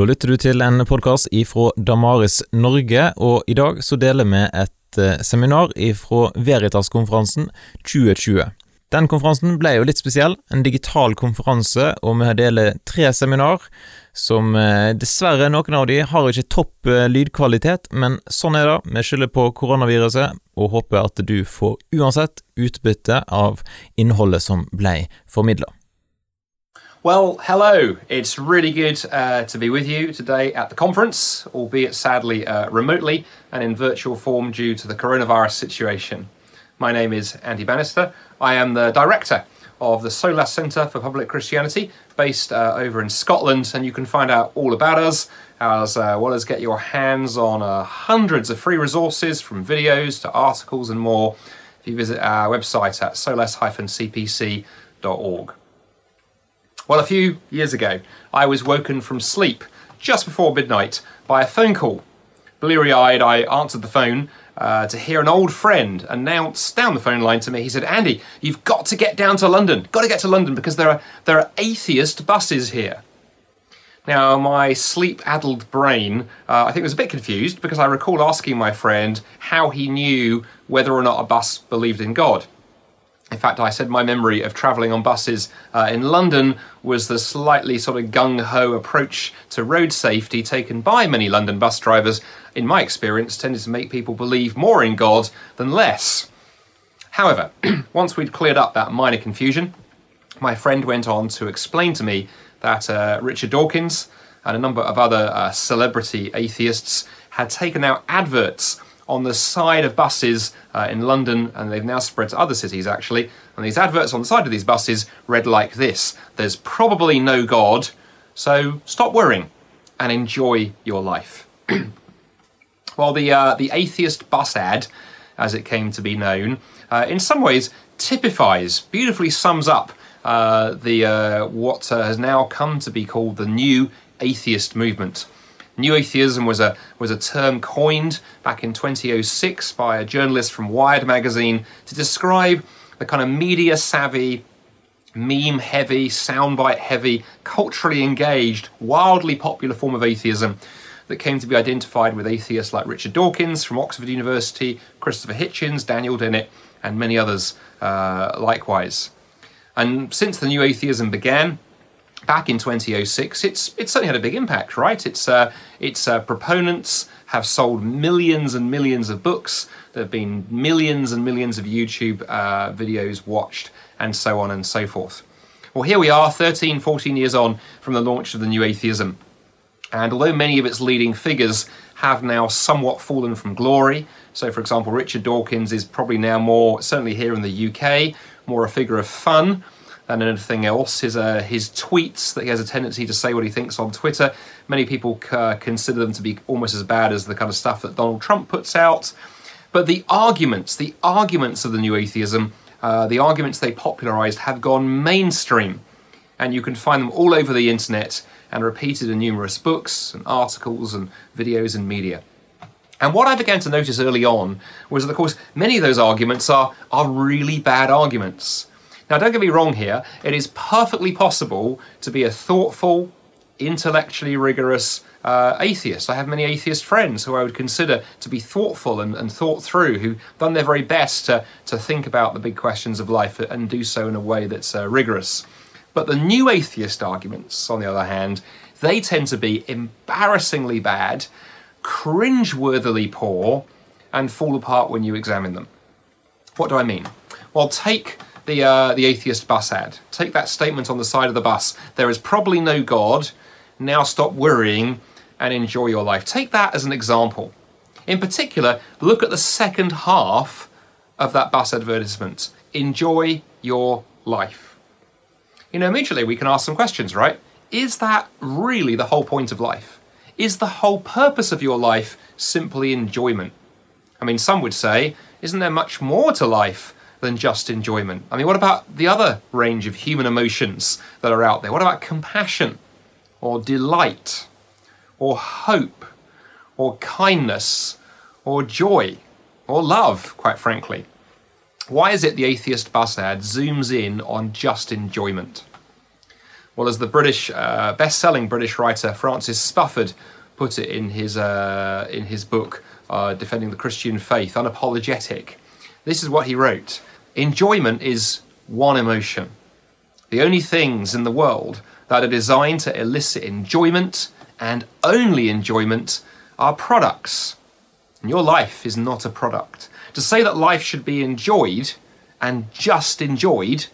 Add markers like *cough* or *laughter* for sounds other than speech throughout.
Da lytter du til en podkast ifra Damaris Norge, og i dag så deler vi et eh, seminar ifra Veritas-konferansen 2020. Den konferansen ble jo litt spesiell, en digital konferanse, og vi deler tre seminar som eh, dessverre, noen av de har ikke topp eh, lydkvalitet, men sånn er det. Vi skylder på koronaviruset, og håper at du får uansett utbytte av innholdet som ble formidla. Well, hello. It's really good uh, to be with you today at the conference, albeit sadly uh, remotely and in virtual form due to the coronavirus situation. My name is Andy Bannister. I am the director of the Solas Centre for Public Christianity, based uh, over in Scotland, and you can find out all about us as uh, well as get your hands on uh, hundreds of free resources from videos to articles and more if you visit our website at solas-cpc.org. Well, a few years ago, I was woken from sleep just before midnight by a phone call. Bleary eyed, I answered the phone uh, to hear an old friend announce down the phone line to me. He said, Andy, you've got to get down to London. Got to get to London because there are, there are atheist buses here. Now, my sleep addled brain, uh, I think, was a bit confused because I recall asking my friend how he knew whether or not a bus believed in God. In fact, I said my memory of travelling on buses uh, in London was the slightly sort of gung ho approach to road safety taken by many London bus drivers, in my experience, tended to make people believe more in God than less. However, *clears throat* once we'd cleared up that minor confusion, my friend went on to explain to me that uh, Richard Dawkins and a number of other uh, celebrity atheists had taken out adverts on the side of buses uh, in London, and they've now spread to other cities actually. And these adverts on the side of these buses read like this There's probably no God, so stop worrying and enjoy your life. *clears throat* well, the, uh, the atheist bus ad, as it came to be known, uh, in some ways typifies, beautifully sums up uh, the, uh, what uh, has now come to be called the new atheist movement. New atheism was a was a term coined back in 2006 by a journalist from Wired magazine to describe the kind of media savvy, meme heavy, soundbite heavy, culturally engaged, wildly popular form of atheism that came to be identified with atheists like Richard Dawkins from Oxford University, Christopher Hitchens, Daniel Dennett, and many others uh, likewise. And since the new atheism began, back in 2006, it's it's certainly had a big impact, right? Its uh, its uh, proponents have sold millions and millions of books. There have been millions and millions of YouTube uh, videos watched, and so on and so forth. Well, here we are, 13, 14 years on from the launch of the New Atheism. And although many of its leading figures have now somewhat fallen from glory, so for example, Richard Dawkins is probably now more, certainly here in the UK, more a figure of fun than anything else. His uh, his tweets that he has a tendency to say what he thinks on Twitter. Many people uh, consider them to be almost as bad as the kind of stuff that Donald Trump puts out. But the arguments, the arguments of the new atheism, uh, the arguments they popularized have gone mainstream, and you can find them all over the internet and repeated in numerous books and articles and videos and media. And what I began to notice early on was that, of course, many of those arguments are, are really bad arguments. Now, don't get me wrong here, it is perfectly possible to be a thoughtful, intellectually rigorous uh, atheist. I have many atheist friends who I would consider to be thoughtful and, and thought through, who've done their very best to, to think about the big questions of life and do so in a way that's uh, rigorous. But the new atheist arguments, on the other hand, they tend to be embarrassingly bad, cringe-worthily poor, and fall apart when you examine them. What do I mean? Well, take the uh, the atheist bus ad. Take that statement on the side of the bus. There is probably no God. Now stop worrying and enjoy your life. Take that as an example. In particular, look at the second half of that bus advertisement. Enjoy your life. You know, immediately we can ask some questions, right? Is that really the whole point of life? Is the whole purpose of your life simply enjoyment? I mean, some would say, isn't there much more to life than just enjoyment. I mean, what about the other range of human emotions that are out there? What about compassion or delight or hope or kindness or joy or love, quite frankly? Why is it the atheist bus ad zooms in on just enjoyment? Well, as the British uh, best-selling British writer Francis Spufford put it in his uh, in his book uh, defending the Christian faith, unapologetic. This is what he wrote: Enjoyment is one emotion. The only things in the world that are designed to elicit enjoyment and only enjoyment are products. And your life is not a product. To say that life should be enjoyed and just enjoyed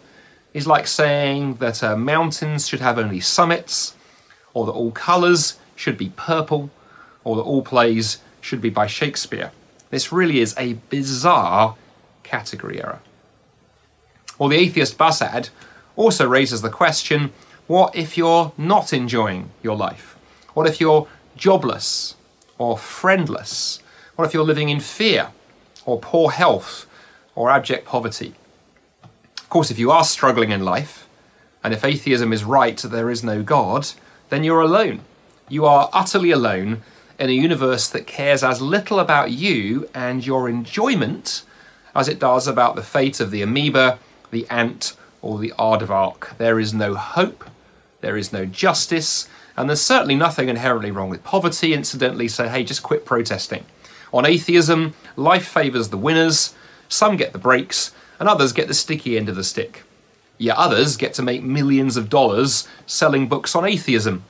is like saying that uh, mountains should have only summits, or that all colours should be purple, or that all plays should be by Shakespeare. This really is a bizarre category error. Well, the atheist Basad also raises the question what if you're not enjoying your life? What if you're jobless or friendless? What if you're living in fear or poor health or abject poverty? Of course, if you are struggling in life, and if atheism is right that there is no God, then you're alone. You are utterly alone in a universe that cares as little about you and your enjoyment as it does about the fate of the amoeba, the ant, or the aardvark. There is no hope, there is no justice, and there's certainly nothing inherently wrong with poverty, incidentally, so hey, just quit protesting. On atheism, life favours the winners, some get the breaks, and others get the sticky end of the stick. Yet others get to make millions of dollars selling books on atheism.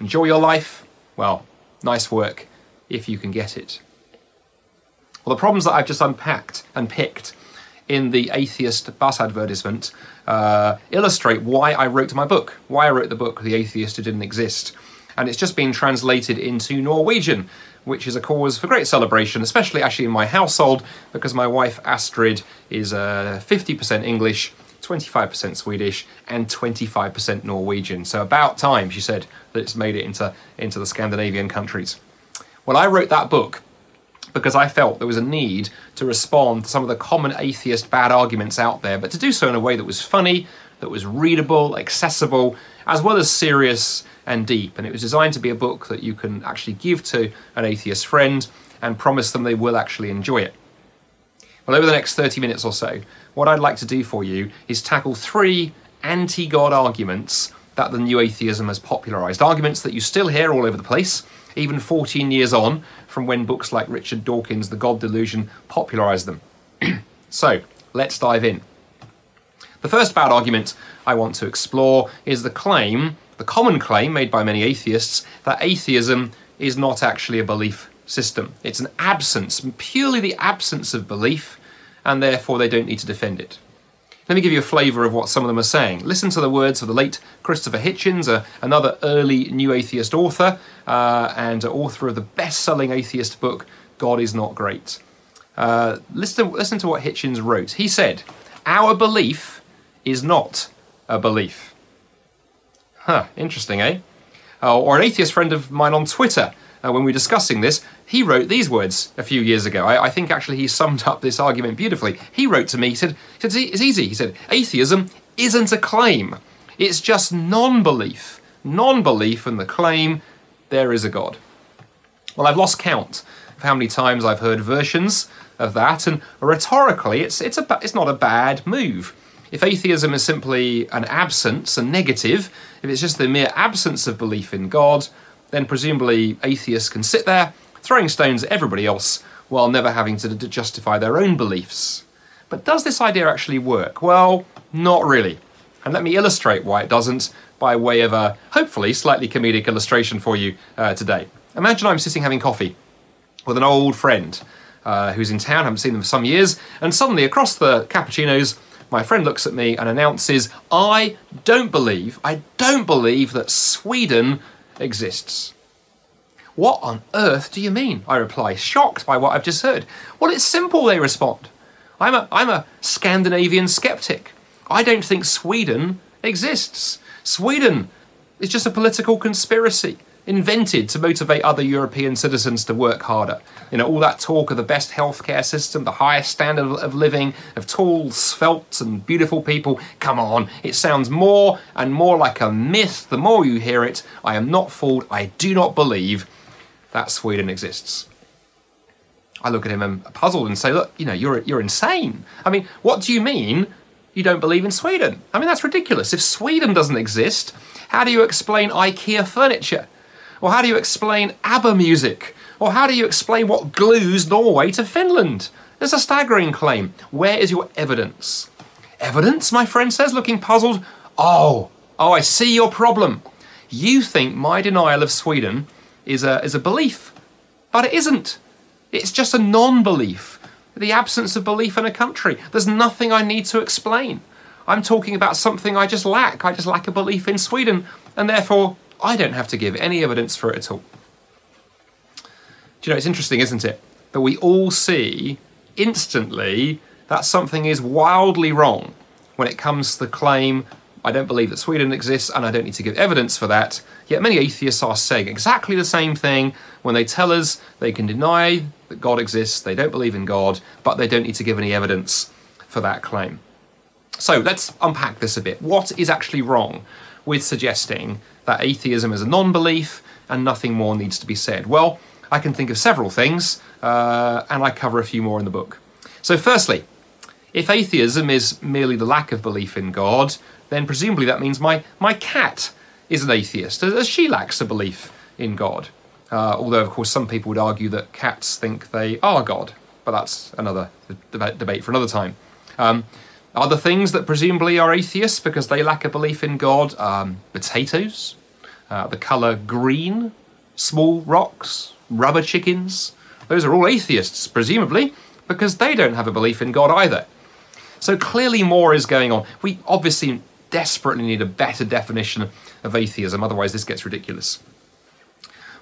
Enjoy your life? Well, nice work if you can get it. Well, the problems that I've just unpacked and picked in the atheist bus advertisement uh, illustrate why I wrote my book, why I wrote the book, The Atheist Who Didn't Exist. And it's just been translated into Norwegian, which is a cause for great celebration, especially actually in my household, because my wife Astrid is uh, 50% English, 25% Swedish, and 25% Norwegian. So about time, she said, that it's made it into, into the Scandinavian countries. Well, I wrote that book because I felt there was a need to respond to some of the common atheist bad arguments out there, but to do so in a way that was funny, that was readable, accessible, as well as serious and deep. And it was designed to be a book that you can actually give to an atheist friend and promise them they will actually enjoy it. Well, over the next 30 minutes or so, what I'd like to do for you is tackle three anti God arguments that the new atheism has popularized. Arguments that you still hear all over the place, even 14 years on from when books like Richard Dawkins' The God Delusion popularized them. *clears throat* so, let's dive in. The first bad argument I want to explore is the claim, the common claim made by many atheists, that atheism is not actually a belief system. It's an absence, purely the absence of belief, and therefore they don't need to defend it. Let me give you a flavour of what some of them are saying. Listen to the words of the late Christopher Hitchens, uh, another early new atheist author uh, and author of the best selling atheist book, God is Not Great. Uh, listen, listen to what Hitchens wrote. He said, Our belief is not a belief. Huh, interesting, eh? Uh, or an atheist friend of mine on Twitter uh, when we were discussing this, he wrote these words a few years ago. I, I, think actually he summed up this argument beautifully. He wrote to me, he said, he said, it's easy. He said, atheism isn't a claim, it's just non belief. Non belief in the claim there is a God. Well, I've lost count of how many times I've heard versions of that, and rhetorically, it's, it's, a, it's not a bad move. If atheism is simply an absence, a negative, if it's just the mere absence of belief in God, then presumably atheists can sit there throwing stones at everybody else while never having to justify their own beliefs. But does this idea actually work? Well, not really. And let me illustrate why it doesn't by way of a hopefully slightly comedic illustration for you uh, today. Imagine I'm sitting having coffee with an old friend uh, who's in town, haven't seen them for some years, and suddenly across the cappuccinos, my friend looks at me and announces, I don't believe, I don't believe that Sweden exists. What on earth do you mean? I reply, shocked by what I've just heard. Well, it's simple, they respond. I'm a, I'm a Scandinavian skeptic. I don't think Sweden exists. Sweden is just a political conspiracy invented to motivate other European citizens to work harder. You know, all that talk of the best healthcare system, the highest standard of living, of tall, svelte, and beautiful people. Come on, it sounds more and more like a myth the more you hear it. I am not fooled. I do not believe that Sweden exists. I look at him and puzzled and say, look, you know, you're, you're insane. I mean, what do you mean you don't believe in Sweden? I mean, that's ridiculous. If Sweden doesn't exist, How do you explain IKEA furniture? Or how do you explain ABBA music? Or how do you explain what glues Norway to Finland? It's a staggering claim. Where is your evidence? Evidence, my friend says, looking puzzled. Oh, oh, I see your problem. You think my denial of Sweden is a, is a belief, but it isn't. It's just a non belief, the absence of belief in a country. There's nothing I need to explain. I'm talking about something I just lack. I just lack a belief in Sweden, and therefore I don't have to give any evidence for it at all. Do you know, it's interesting, isn't it? That we all see instantly that something is wildly wrong when it comes to the claim, I don't believe that Sweden exists and I don't need to give evidence for that. Yet many atheists are saying exactly the same thing when they tell us they can deny that God exists, they don't believe in God, but they don't need to give any evidence for that claim. So let's unpack this a bit. What is actually wrong with suggesting that atheism is a non belief and nothing more needs to be said? Well, I can think of several things, uh, and I cover a few more in the book. So, firstly, if atheism is merely the lack of belief in God, then presumably that means my, my cat is an atheist, as she lacks a belief in God. Uh, although, of course, some people would argue that cats think they are God, but that's another debate for another time. Um, other things that presumably are atheists because they lack a belief in God um, potatoes, uh, the colour green, small rocks, rubber chickens. Those are all atheists, presumably, because they don't have a belief in God either. So clearly, more is going on. We obviously desperately need a better definition of atheism, otherwise, this gets ridiculous.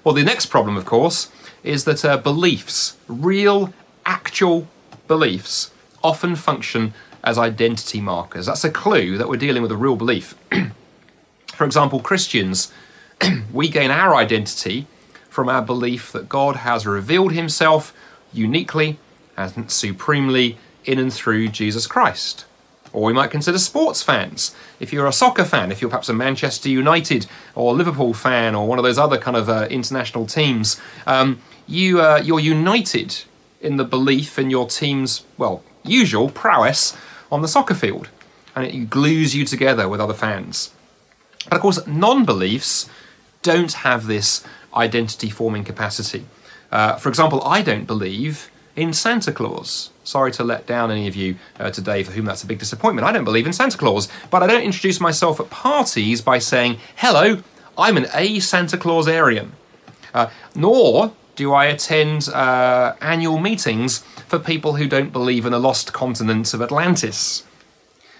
Well, the next problem, of course, is that uh, beliefs, real, actual beliefs, often function as identity markers. That's a clue that we're dealing with a real belief. *clears throat* For example, Christians, *clears throat* we gain our identity from our belief that God has revealed himself uniquely and supremely in and through Jesus Christ. Or we might consider sports fans. If you're a soccer fan, if you're perhaps a Manchester United or Liverpool fan or one of those other kind of uh, international teams, um, you, uh, you're united in the belief in your team's, well, usual prowess on the soccer field, and it glues you together with other fans. But of course, non beliefs don't have this identity forming capacity. Uh, for example, I don't believe in Santa Claus. Sorry to let down any of you uh, today for whom that's a big disappointment. I don't believe in Santa Claus, but I don't introduce myself at parties by saying, hello, I'm an A Santa Clausarian. Uh, nor do I attend uh, annual meetings for people who don't believe in the lost continent of Atlantis.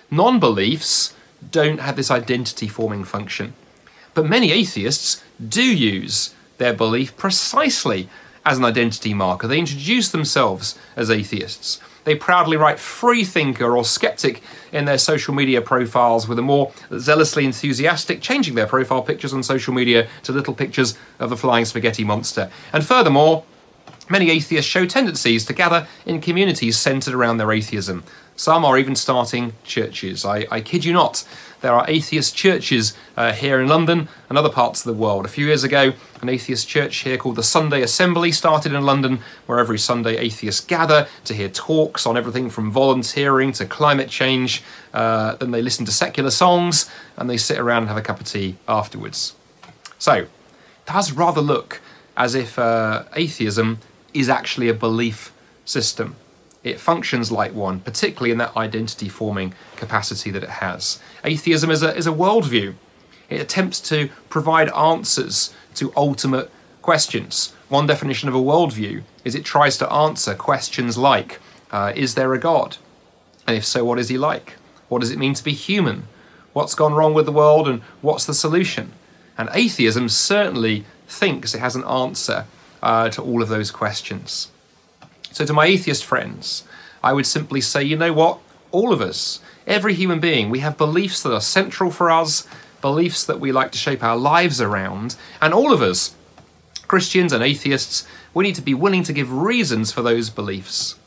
Non beliefs don't have this identity forming function, but many atheists do use their belief precisely as an identity marker. They introduce themselves as atheists. They proudly write freethinker or skeptic in their social media profiles with a more zealously enthusiastic, changing their profile pictures on social media to little pictures of the flying spaghetti monster. And furthermore, Many atheists show tendencies to gather in communities centered around their atheism. Some are even starting churches. I, I kid you not. There are atheist churches uh, here in London and other parts of the world. A few years ago, an atheist church here called the Sunday Assembly started in London, where every Sunday atheists gather to hear talks on everything from volunteering to climate change. Uh, then they listen to secular songs and they sit around and have a cup of tea afterwards. So, it does rather look as if uh, atheism is actually a belief system. It functions like one, particularly in that identity forming capacity that it has. Atheism is a, is a worldview. It attempts to provide answers to ultimate questions. One definition of a worldview is it tries to answer questions like uh, Is there a God? And if so, what is he like? What does it mean to be human? What's gone wrong with the world and what's the solution? And atheism certainly thinks it has an answer uh, to all of those questions. So, to my atheist friends, I would simply say, you know what? All of us, every human being, we have beliefs that are central for us, beliefs that we like to shape our lives around, and all of us, Christians and atheists, we need to be willing to give reasons for those beliefs.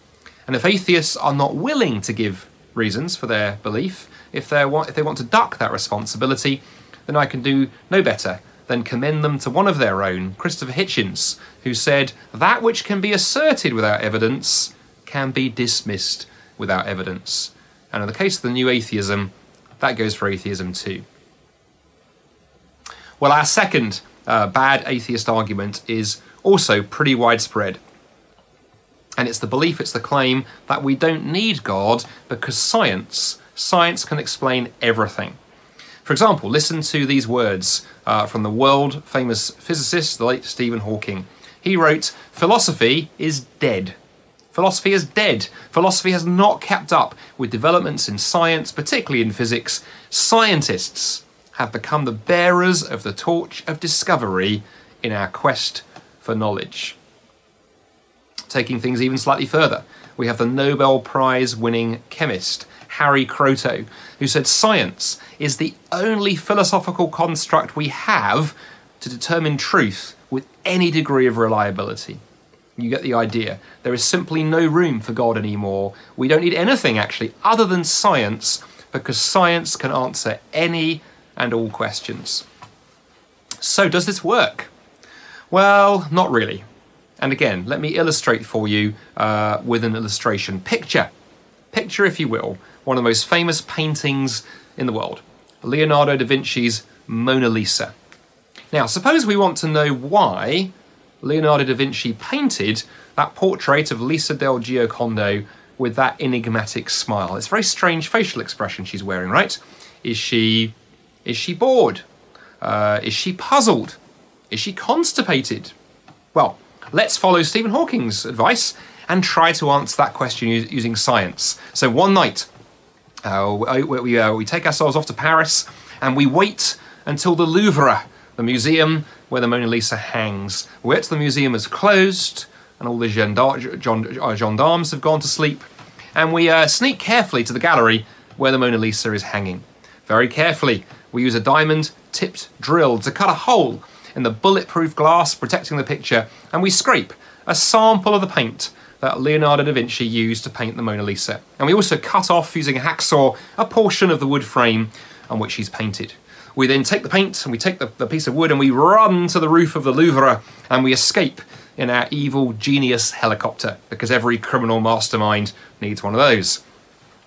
And if atheists are not willing to give reasons for their belief, if, they if they want to duck that responsibility, then I can do no better then commend them to one of their own, Christopher Hitchens, who said, That which can be asserted without evidence can be dismissed without evidence. And in the case of the new atheism, that goes for atheism too. Well, our second uh, bad atheist argument is also pretty widespread. And it's the belief, it's the claim that we don't need God because science, science can explain everything. For example, listen to these words uh, from the world famous physicist, the late Stephen Hawking. He wrote, Philosophy is dead. Philosophy is dead. Philosophy has not kept up with developments in science, particularly in physics. Scientists have become the bearers of the torch of discovery in our quest for knowledge. Taking things even slightly further, we have the Nobel Prize winning chemist Harry Kroto, who said science is the only philosophical construct we have to determine truth with any degree of reliability. You get the idea. There is simply no room for God anymore. We don't need anything actually other than science because science can answer any and all questions. So, does this work? Well, not really. And again, let me illustrate for you uh, with an illustration. Picture, picture, if you will, one of the most famous paintings in the world Leonardo da Vinci's Mona Lisa. Now, suppose we want to know why Leonardo da Vinci painted that portrait of Lisa del Giocondo with that enigmatic smile. It's a very strange facial expression she's wearing, right? Is she is she bored? Uh, is she puzzled? Is she constipated? Well, let's follow Stephen Hawking's advice and try to answer that question using science. So one night, uh, we, we, uh, we take ourselves off to Paris and we wait until the Louvre, the museum where the Mona Lisa hangs. We wait till the museum is closed and all the uh, gendarmes have gone to sleep, and we uh, sneak carefully to the gallery where the Mona Lisa is hanging. Very carefully, we use a diamond tipped drill to cut a hole in the bulletproof glass protecting the picture, and we scrape a sample of the paint that Leonardo da Vinci used to paint the Mona Lisa. And we also cut off, using a hacksaw, a portion of the wood frame on which he's painted. We then take the paint and we take the, the piece of wood and we run to the roof of the Louvre and we escape in our evil genius helicopter because every criminal mastermind needs one of those.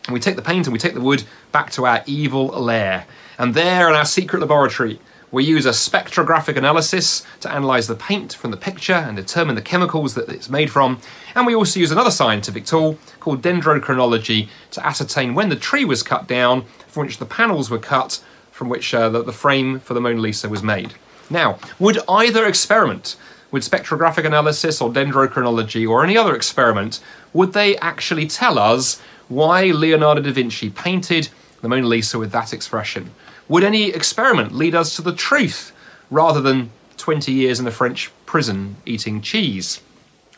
And we take the paint and we take the wood back to our evil lair. And there in our secret laboratory, we use a spectrographic analysis to analyse the paint from the picture and determine the chemicals that it's made from. And we also use another scientific tool called dendrochronology to ascertain when the tree was cut down, from which the panels were cut, from which uh, the, the frame for the Mona Lisa was made. Now, would either experiment with spectrographic analysis or dendrochronology or any other experiment, would they actually tell us why Leonardo da Vinci painted the Mona Lisa with that expression? Would any experiment lead us to the truth rather than 20 years in a French prison eating cheese?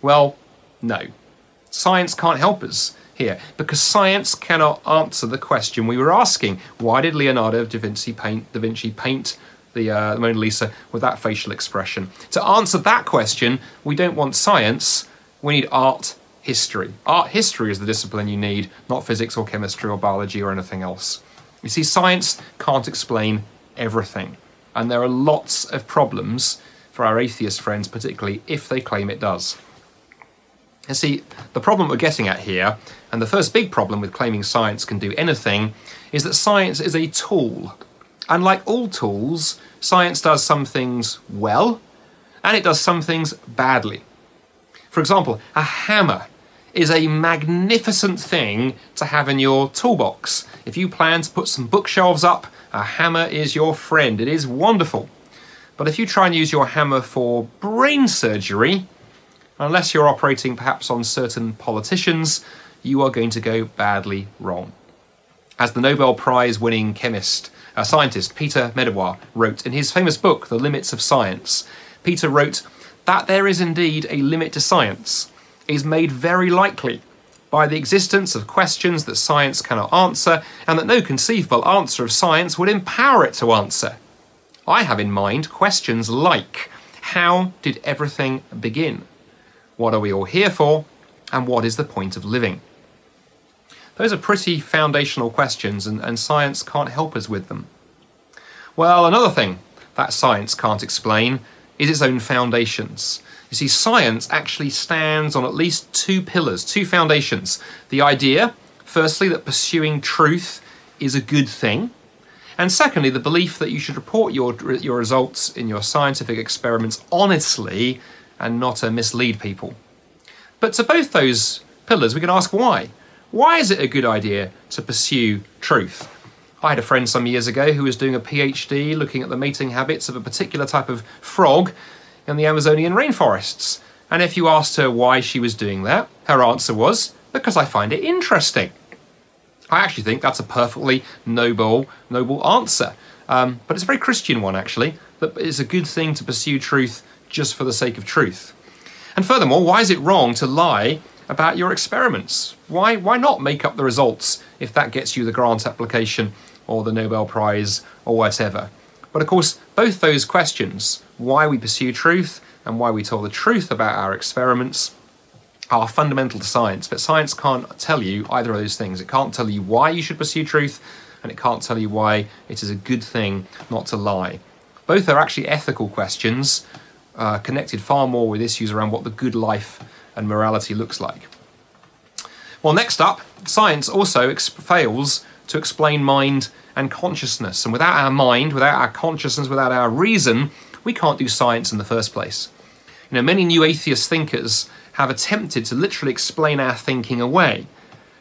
Well, no. Science can't help us here because science cannot answer the question we were asking. Why did Leonardo da Vinci paint, da Vinci paint the, uh, the Mona Lisa with that facial expression? To answer that question, we don't want science, we need art history. Art history is the discipline you need, not physics or chemistry or biology or anything else. You see, science can't explain everything, and there are lots of problems for our atheist friends, particularly if they claim it does. You see, the problem we're getting at here, and the first big problem with claiming science can do anything, is that science is a tool. And like all tools, science does some things well, and it does some things badly. For example, a hammer is a magnificent thing to have in your toolbox. If you plan to put some bookshelves up, a hammer is your friend. It is wonderful. But if you try and use your hammer for brain surgery, unless you're operating perhaps on certain politicians, you are going to go badly wrong. As the Nobel Prize winning chemist, uh, scientist Peter Medawar wrote in his famous book, The Limits of Science, Peter wrote that there is indeed a limit to science is made very likely by the existence of questions that science cannot answer and that no conceivable answer of science would empower it to answer. I have in mind questions like How did everything begin? What are we all here for? And what is the point of living? Those are pretty foundational questions, and, and science can't help us with them. Well, another thing that science can't explain is its own foundations. You see, science actually stands on at least two pillars, two foundations. The idea, firstly, that pursuing truth is a good thing, And secondly, the belief that you should report your, your results in your scientific experiments honestly and not to mislead people. But to both those pillars, we can ask why. Why is it a good idea to pursue truth? I had a friend some years ago who was doing a PhD looking at the mating habits of a particular type of frog in the Amazonian rainforests. And if you asked her why she was doing that, her answer was, because I find it interesting. I actually think that's a perfectly noble, noble answer. Um, but it's a very Christian one, actually, that it's a good thing to pursue truth just for the sake of truth. And furthermore, why is it wrong to lie about your experiments? Why, why not make up the results if that gets you the grant application or the Nobel Prize or whatever? But of course, both those questions, why we pursue truth and why we tell the truth about our experiments, are fundamental to science. But science can't tell you either of those things. It can't tell you why you should pursue truth, and it can't tell you why it is a good thing not to lie. Both are actually ethical questions, uh, connected far more with issues around what the good life and morality looks like. Well, next up, science also fails to explain mind and consciousness. And without our mind, without our consciousness, without our reason, we can't do science in the first place. You know, many new atheist thinkers have attempted to literally explain our thinking away.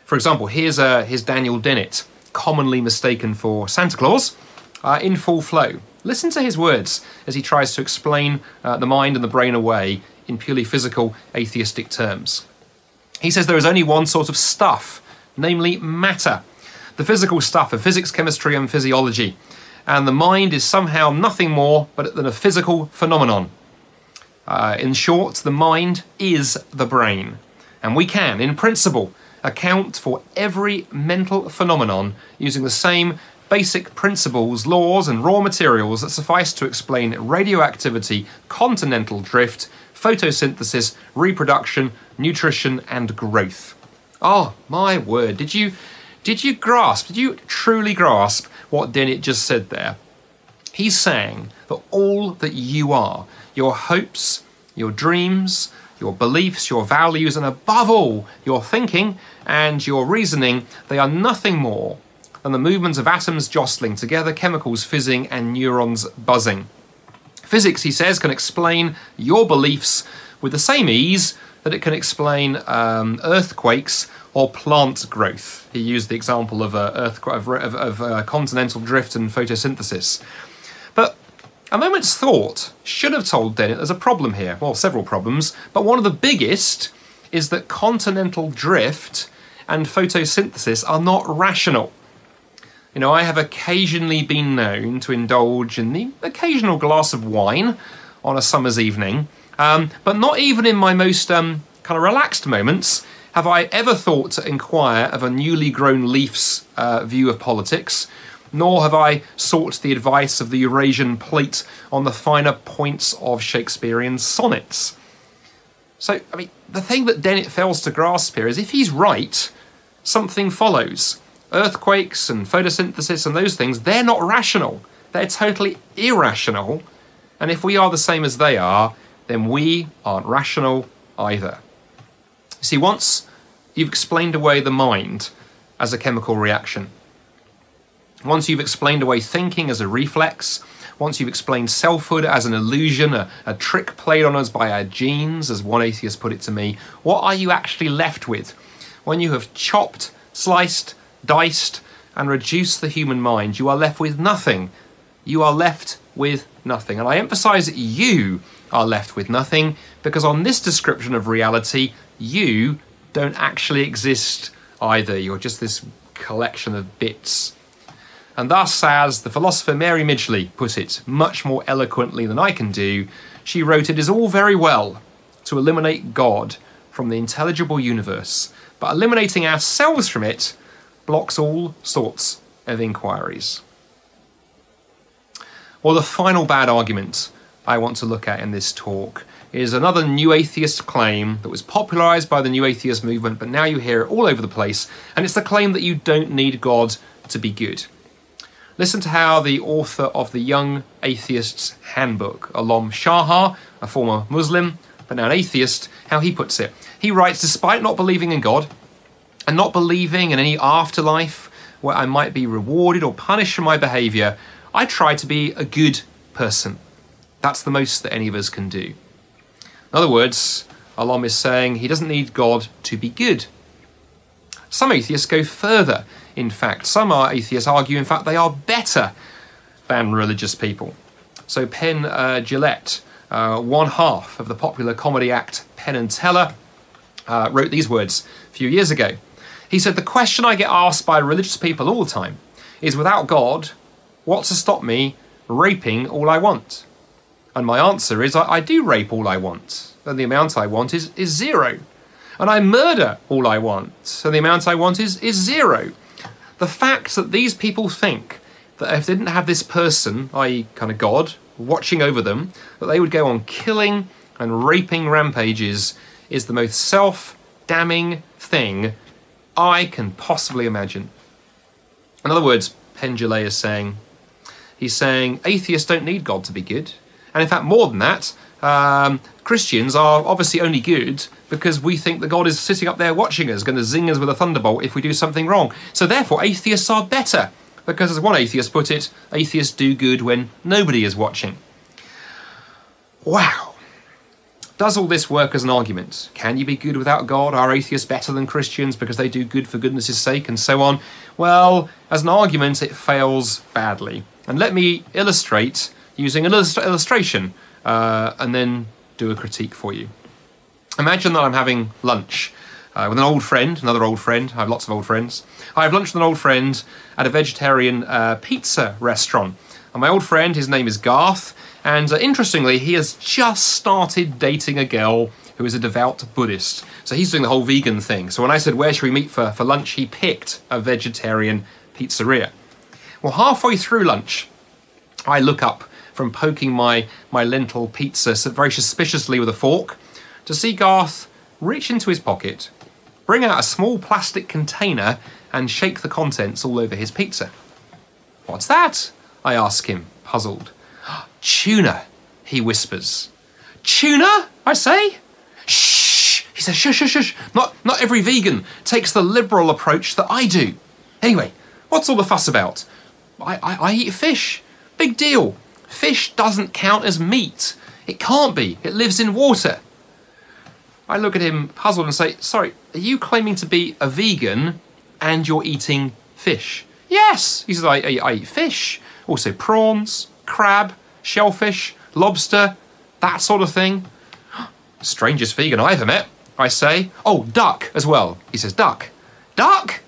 For example, here's, uh, here's Daniel Dennett, commonly mistaken for Santa Claus, uh, in full flow. Listen to his words as he tries to explain uh, the mind and the brain away in purely physical atheistic terms. He says there is only one sort of stuff, namely matter, the physical stuff of physics, chemistry, and physiology, and the mind is somehow nothing more but than a physical phenomenon. Uh, in short, the mind is the brain, and we can, in principle, account for every mental phenomenon using the same basic principles, laws, and raw materials that suffice to explain radioactivity, continental drift, photosynthesis, reproduction, nutrition, and growth. Oh my word! Did you did you grasp? Did you truly grasp what Dennett just said there? He's saying that all that you are, your hopes, your dreams, your beliefs, your values, and above all, your thinking and your reasoning, they are nothing more than the movements of atoms jostling together, chemicals fizzing, and neurons buzzing. Physics, he says, can explain your beliefs with the same ease that it can explain um, earthquakes or plant growth. He used the example of, uh, earth, of, of, of uh, continental drift and photosynthesis. But a moment's thought should have told Dennett there's a problem here. Well, several problems, but one of the biggest is that continental drift and photosynthesis are not rational. You know, I have occasionally been known to indulge in the occasional glass of wine on a summer's evening, um, but not even in my most um, kind of relaxed moments have I ever thought to inquire of a newly grown leaf's uh, view of politics, nor have I sought the advice of the Eurasian plate on the finer points of Shakespearean sonnets. So, I mean, the thing that Dennett fails to grasp here is if he's right, something follows earthquakes and photosynthesis and those things, they're not rational. They're totally irrational. And if we are the same as they are, then we aren't rational either. See, once you've explained away the mind as a chemical reaction, once you've explained away thinking as a reflex, once you've explained selfhood as an illusion, a, a, trick played on us by our genes, as one atheist put it to me, what are you actually left with when you have chopped, sliced, diced, and reduced the human mind, you are left with nothing. You are left with nothing. And I emphasize that you are left with nothing because on this description of reality, you don't actually exist either. You're just this collection of bits. And thus, as the philosopher Mary Midgley put it much more eloquently than I can do, she wrote, It is all very well to eliminate God from the intelligible universe, but eliminating ourselves from it blocks all sorts of inquiries. Well, the final bad argument I want to look at in this talk is another new atheist claim that was popularized by the new atheist movement, but now you hear it all over the place, and it's the claim that you don't need God to be good. Listen to how the author of the Young Atheist's Handbook, Alom Shaha, a former Muslim but now an atheist, how he puts it. He writes Despite not believing in God, and not believing in any afterlife where I might be rewarded or punished for my behavior, I try to be a good person. That's the most that any of us can do. In other words, Alom is saying he doesn't need God to be good. Some atheists go further. In fact, some atheists argue, in fact, they are better than religious people. So Penn uh, Jillette, uh, one half of the popular comedy act Penn and Teller, uh, wrote these words a few years ago. He said, The question I get asked by religious people all the time is without God, what's to stop me raping all I want? And my answer is, I, I do rape all I want, and the amount I want is, is zero. And I murder all I want, and the amount I want is, is zero. The fact that these people think that if they didn't have this person, i.e., kind of God, watching over them, that they would go on killing and raping rampages is the most self damning thing I can possibly imagine. In other words, Jillette is saying, he's saying atheists don't need God to be good. And in fact, more than that, um, Christians are obviously only good because we think that God is sitting up there watching us, going to zing us with a thunderbolt if we do something wrong. So therefore, atheists are better because, as one atheist put it, atheists do good when nobody is watching. Wow. Does all this work as an argument? Can you be good without God? Are atheists better than Christians because they do good for goodness' sake and so on? Well, as an argument, it fails badly. And let me illustrate using an illustration uh, and then do a critique for you. Imagine that I'm having lunch uh, with an old friend, another old friend. I have lots of old friends. I have lunch with an old friend at a vegetarian uh, pizza restaurant. And my old friend, his name is Garth, and uh, interestingly, he has just started dating a girl who is a devout Buddhist. So he's doing the whole vegan thing. So when I said, Where should we meet for, for lunch? he picked a vegetarian pizzeria. Well, halfway through lunch, I look up from poking my, my lentil pizza very suspiciously with a fork to see Garth reach into his pocket, bring out a small plastic container, and shake the contents all over his pizza. What's that? I ask him, puzzled. *gasps* Tuna, he whispers. Tuna, I say. Shh, he says, shush, shush, shush. Not, not every vegan takes the liberal approach that I do. Anyway, what's all the fuss about? I, I, I eat fish. Big deal. Fish doesn't count as meat. It can't be. It lives in water. I look at him puzzled and say, Sorry, are you claiming to be a vegan and you're eating fish? Yes, he says, I, I, I eat fish, also prawns, crab, shellfish, lobster, that sort of thing. *gasps* Strangest vegan I ever met, I say. Oh, duck as well. He says, Duck. Duck?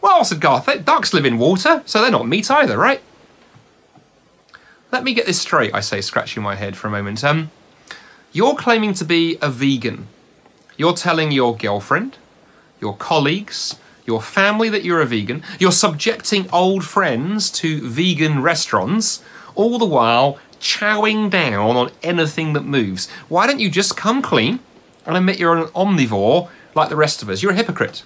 Well, said Garth, ducks live in water, so they're not meat either, right? Let me get this straight, I say, scratching my head for a moment. Um, you're claiming to be a vegan. You're telling your girlfriend, your colleagues, your family that you're a vegan. You're subjecting old friends to vegan restaurants, all the while chowing down on anything that moves. Why don't you just come clean and admit you're an omnivore like the rest of us? You're a hypocrite.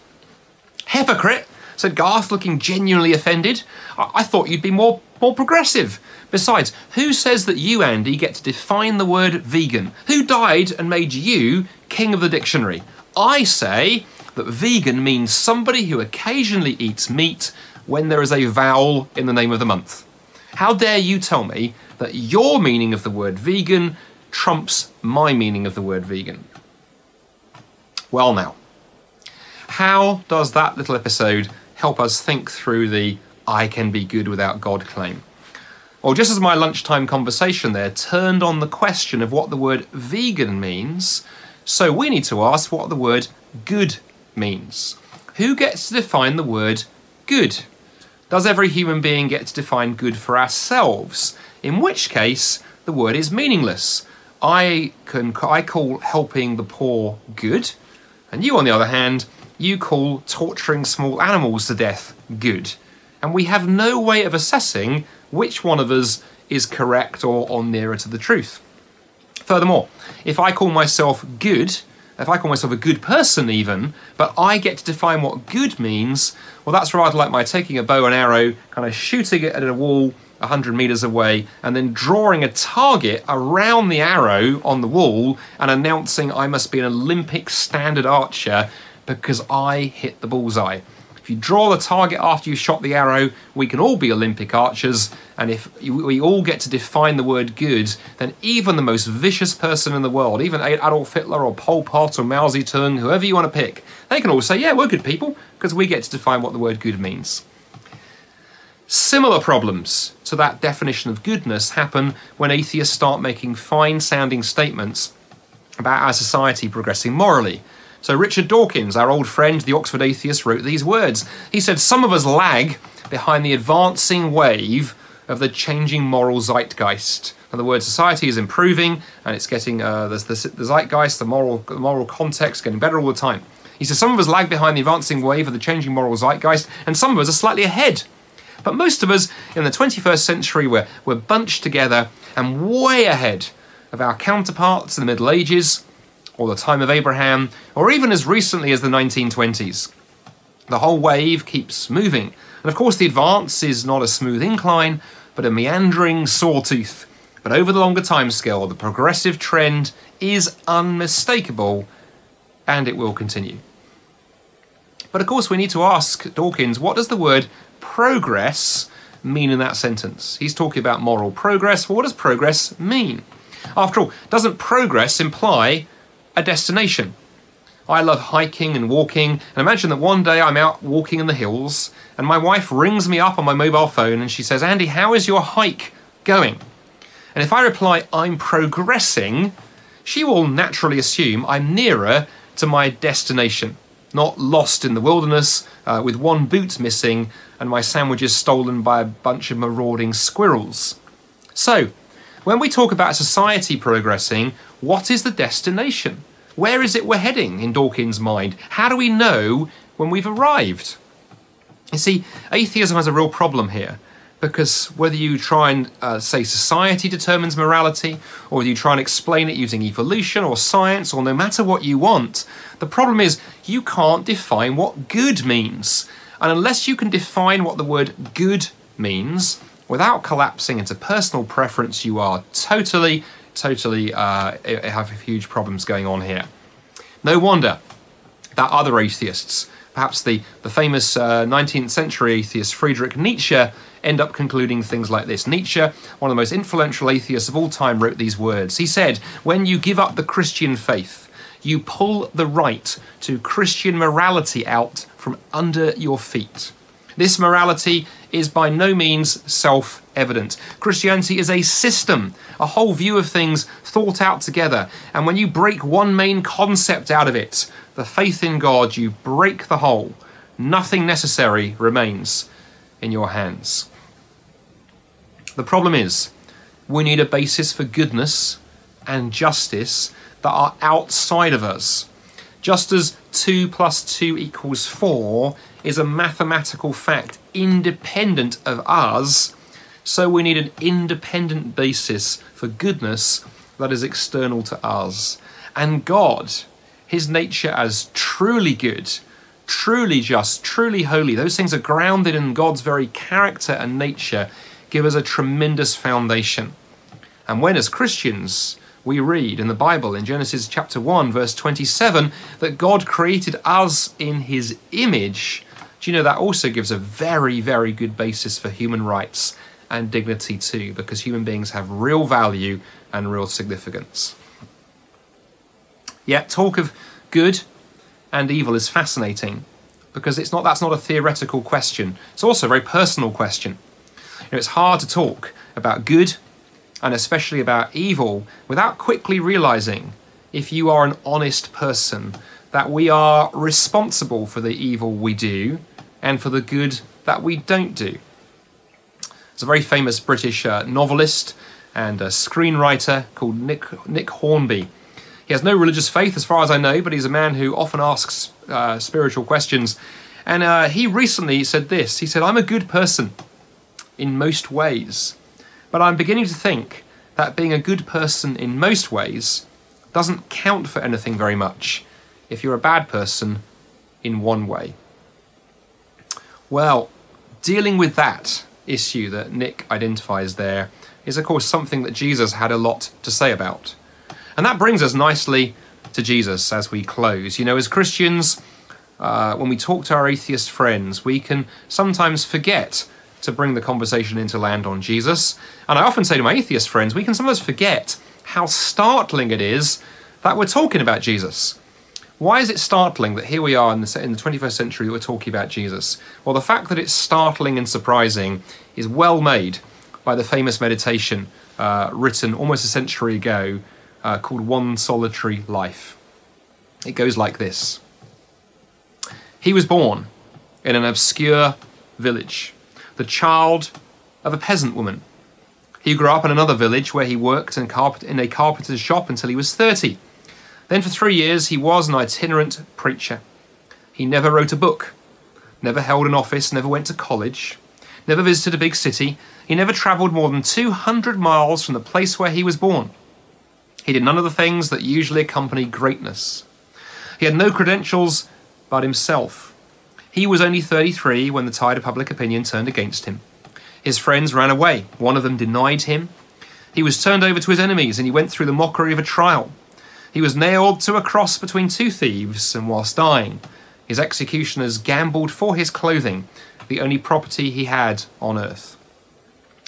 Hypocrite? Said Garth, looking genuinely offended. I, I thought you'd be more, more progressive. Besides, who says that you, Andy, get to define the word vegan? Who died and made you king of the dictionary? I say that vegan means somebody who occasionally eats meat when there is a vowel in the name of the month. How dare you tell me that your meaning of the word vegan trumps my meaning of the word vegan? Well, now, how does that little episode help us think through the I can be good without God claim? Well, just as my lunchtime conversation there turned on the question of what the word vegan means, so we need to ask what the word good means. Who gets to define the word good? Does every human being get to define good for ourselves? In which case, the word is meaningless. I can I call helping the poor good, and you, on the other hand, you call torturing small animals to death good. And we have no way of assessing which one of us is correct or, on nearer to the truth. Furthermore, if I call myself good, if I call myself a good person even, but I get to define what good means, well, that's rather like my taking a bow and arrow, kind of shooting it at a wall 100 meters away, and then drawing a target around the arrow on the wall and announcing I must be an Olympic standard archer because I hit the bullseye. if you draw the target after you shot the arrow, we can all be Olympic archers. And if we all get to define the word good, then even the most vicious person in the world, even Adolf Hitler or Pol Pot or Mao Zedong, whoever you want to pick, they can all say, yeah, we're good people, because we get to define what the word good means. Similar problems to that definition of goodness happen when atheists start making fine sounding statements about our society progressing morally. So, Richard Dawkins, our old friend, the Oxford atheist, wrote these words. He said, Some of us lag behind the advancing wave of the changing moral zeitgeist. In other words, society is improving and it's getting uh, the, the, the zeitgeist, the moral, the moral context, getting better all the time. He says, Some of us lag behind the advancing wave of the changing moral zeitgeist, and some of us are slightly ahead. But most of us in the 21st century, we're, we're bunched together and way ahead of our counterparts in the Middle Ages, or the time of Abraham, or even as recently as the 1920s. The whole wave keeps moving, and of course, the advance is not a smooth incline, but a meandering sawtooth. But over the longer timescale, the progressive trend is unmistakable, and it will continue. But of course, we need to ask Dawkins what does the word progress mean in that sentence? He's talking about moral progress. Well, what does progress mean? After all, doesn't progress imply a destination? I love hiking and walking, and imagine that one day I'm out walking in the hills, and my wife rings me up on my mobile phone and she says, Andy, how is your hike going? And if I reply, I'm progressing, she will naturally assume I'm nearer to my destination, not lost in the wilderness uh, with one boot missing and my sandwiches stolen by a bunch of marauding squirrels. So, when we talk about society progressing, what is the destination? Where is it we're heading in Dawkins' mind? How do we know when we've arrived? You see, atheism has a real problem here because whether you try and uh, say society determines morality, or you try and explain it using evolution or science, or no matter what you want, the problem is you can't define what good means. And unless you can define what the word good means, without collapsing into personal preference, you are totally, totally uh, have huge problems going on here. No wonder that other atheists, perhaps the, the famous uh, 19th century atheist Friedrich Nietzsche, end up concluding things like this. Nietzsche, one of the most influential atheists of all time, wrote these words. He said, When you give up the Christian faith, you pull the right to Christian morality out from under your feet. This morality is by no means self evident. Christianity is a system, a whole view of things thought out together. And when you break one main concept out of it, the faith in God, you break the whole. Nothing necessary remains in your hands. The problem is, we need a basis for goodness and justice that are outside of us. Just as 2 plus 2 equals 4 is a mathematical fact independent of us, so we need an independent basis for goodness that is external to us. And God, His nature as truly good, truly just, truly holy, those things are grounded in God's very character and nature, give us a tremendous foundation. And when, as Christians, we read in the Bible in Genesis chapter 1, verse 27, that God created us in his image. Do you know that also gives a very, very good basis for human rights and dignity too, because human beings have real value and real significance. Yet, talk of good and evil is fascinating because it's not that's not a theoretical question. It's also a very personal question. You know, it's hard to talk about good and especially about evil, without quickly realizing, if you are an honest person, that we are responsible for the evil we do and for the good that we don't do. There's a very famous British uh, novelist and screenwriter called Nick, Nick Hornby. He has no religious faith, as far as I know, but he's a man who often asks uh, spiritual questions. And uh, he recently said this He said, I'm a good person in most ways. But I'm beginning to think that being a good person in most ways doesn't count for anything very much if you're a bad person in one way. Well, dealing with that issue that Nick identifies there is, of course, something that Jesus had a lot to say about. And that brings us nicely to Jesus as we close. You know, as Christians, uh, when we talk to our atheist friends, we can sometimes forget to bring the conversation into land on Jesus. And I often say to my atheist friends, we can sometimes forget how startling it is that we're talking about Jesus. Why is it startling that here we are in the, in the 21st century that we're talking about Jesus? Well, the fact that it's startling and surprising is well made by the famous meditation uh, written almost a century ago uh, called One Solitary Life. It goes like this He was born in an obscure village, the child of a peasant woman. He grew up in another village where he worked in, a carpenter's shop until he was 30. Then, for three years, he was an itinerant preacher. He never wrote a book, never held an office, never went to college, never visited a big city. He never travelled more than 200 miles from the place where he was born. He did none of the things that usually accompany greatness. He had no credentials but himself. He was only 33 when the tide of public opinion turned against him. His friends ran away. One of them denied him. He was turned over to his enemies and he went through the mockery of a trial. He was nailed to a cross between two thieves, and whilst dying, his executioners gambled for his clothing, the only property he had on earth.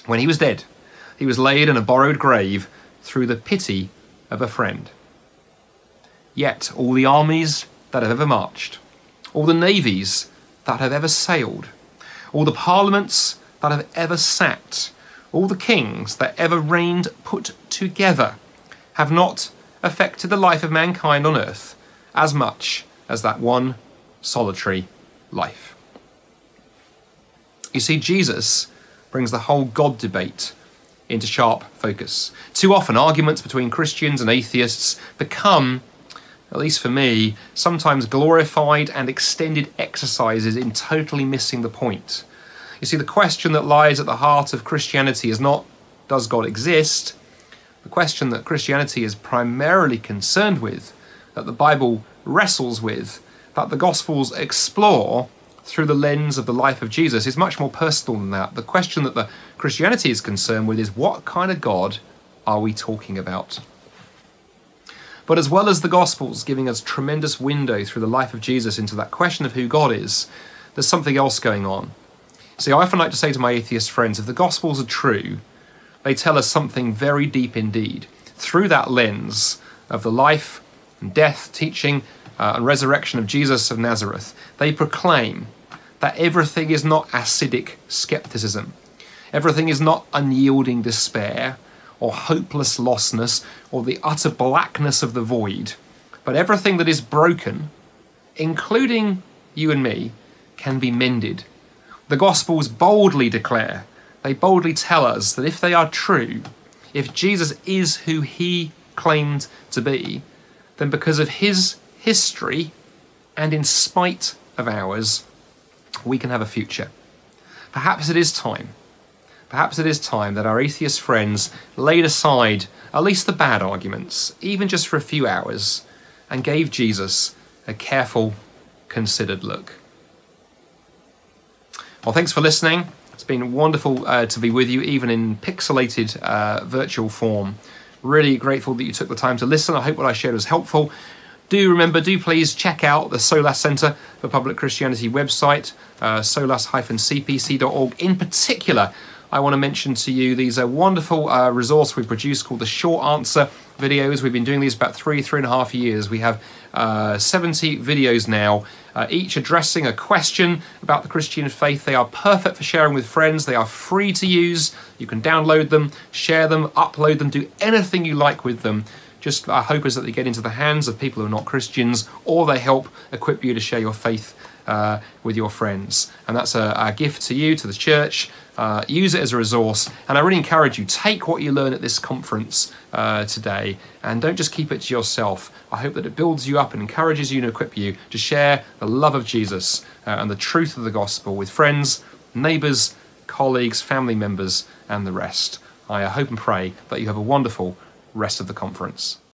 When he was dead, he was laid in a borrowed grave through the pity of a friend. Yet all the armies that have ever marched, all the navies that have ever sailed, all the parliaments that have ever sat, all the kings that ever reigned put together, have not affected the life of mankind on earth as much as that one solitary life. You see, Jesus brings the whole God debate into sharp focus. Too often, arguments between Christians and atheists become, at least for me, sometimes glorified and extended exercises in totally missing the point. You see, the question that lies at the heart of Christianity is not, does God exist? The question that Christianity is primarily concerned with, that the Bible wrestles with, that the Gospels explore through the lens of the life of Jesus is much more personal than that. The question that the Christianity is concerned with is what kind of God are we talking about? But as well as the Gospels giving us tremendous window through the life of Jesus into that question of who God is, there's something else going on. See, I often like to say to my atheist friends if the Gospels are true, they tell us something very deep indeed. Through that lens of the life and death, teaching, uh, and resurrection of Jesus of Nazareth, they proclaim that everything is not acidic skepticism. Everything is not unyielding despair or hopeless lostness or the utter blackness of the void. But everything that is broken, including you and me, can be mended. The Gospels boldly declare, they boldly tell us that if they are true, if Jesus is who he claimed to be, then because of his history and in spite of ours, we can have a future. Perhaps it is time. Perhaps it is time that our atheist friends laid aside at least the bad arguments, even just for a few hours, and gave Jesus a careful, considered look. Well, thanks for listening. It's been wonderful uh, to be with you, even in pixelated uh, virtual form. Really grateful that you took the time to listen. I hope what I shared was helpful do remember, do please check out the SOLAS Centre for Public Christianity website, uh, solas-cpc.org. In particular, I want to mention to you these are wonderful uh, resource we produce called the Short Answer videos. We've been doing these about three, three and a half years. We have uh, 70 videos now, uh, each addressing a question about the Christian faith. They are perfect for sharing with friends. They are free to use. You can download them, share them, upload them, do anything you like with them. Just our hope is that they get into the hands of people who are not Christians, or they help equip you to share your faith uh, with your friends. And that's a, a, gift to you, to the church. Uh, use it as a resource. And I really encourage you, take what you learn at this conference uh, today and don't just keep it to yourself. I hope that it builds you up and encourages you and equip you to share the love of Jesus uh, and the truth of the gospel with friends, neighbours, colleagues, family members, and the rest. I hope and pray that you have a wonderful rest of the conference.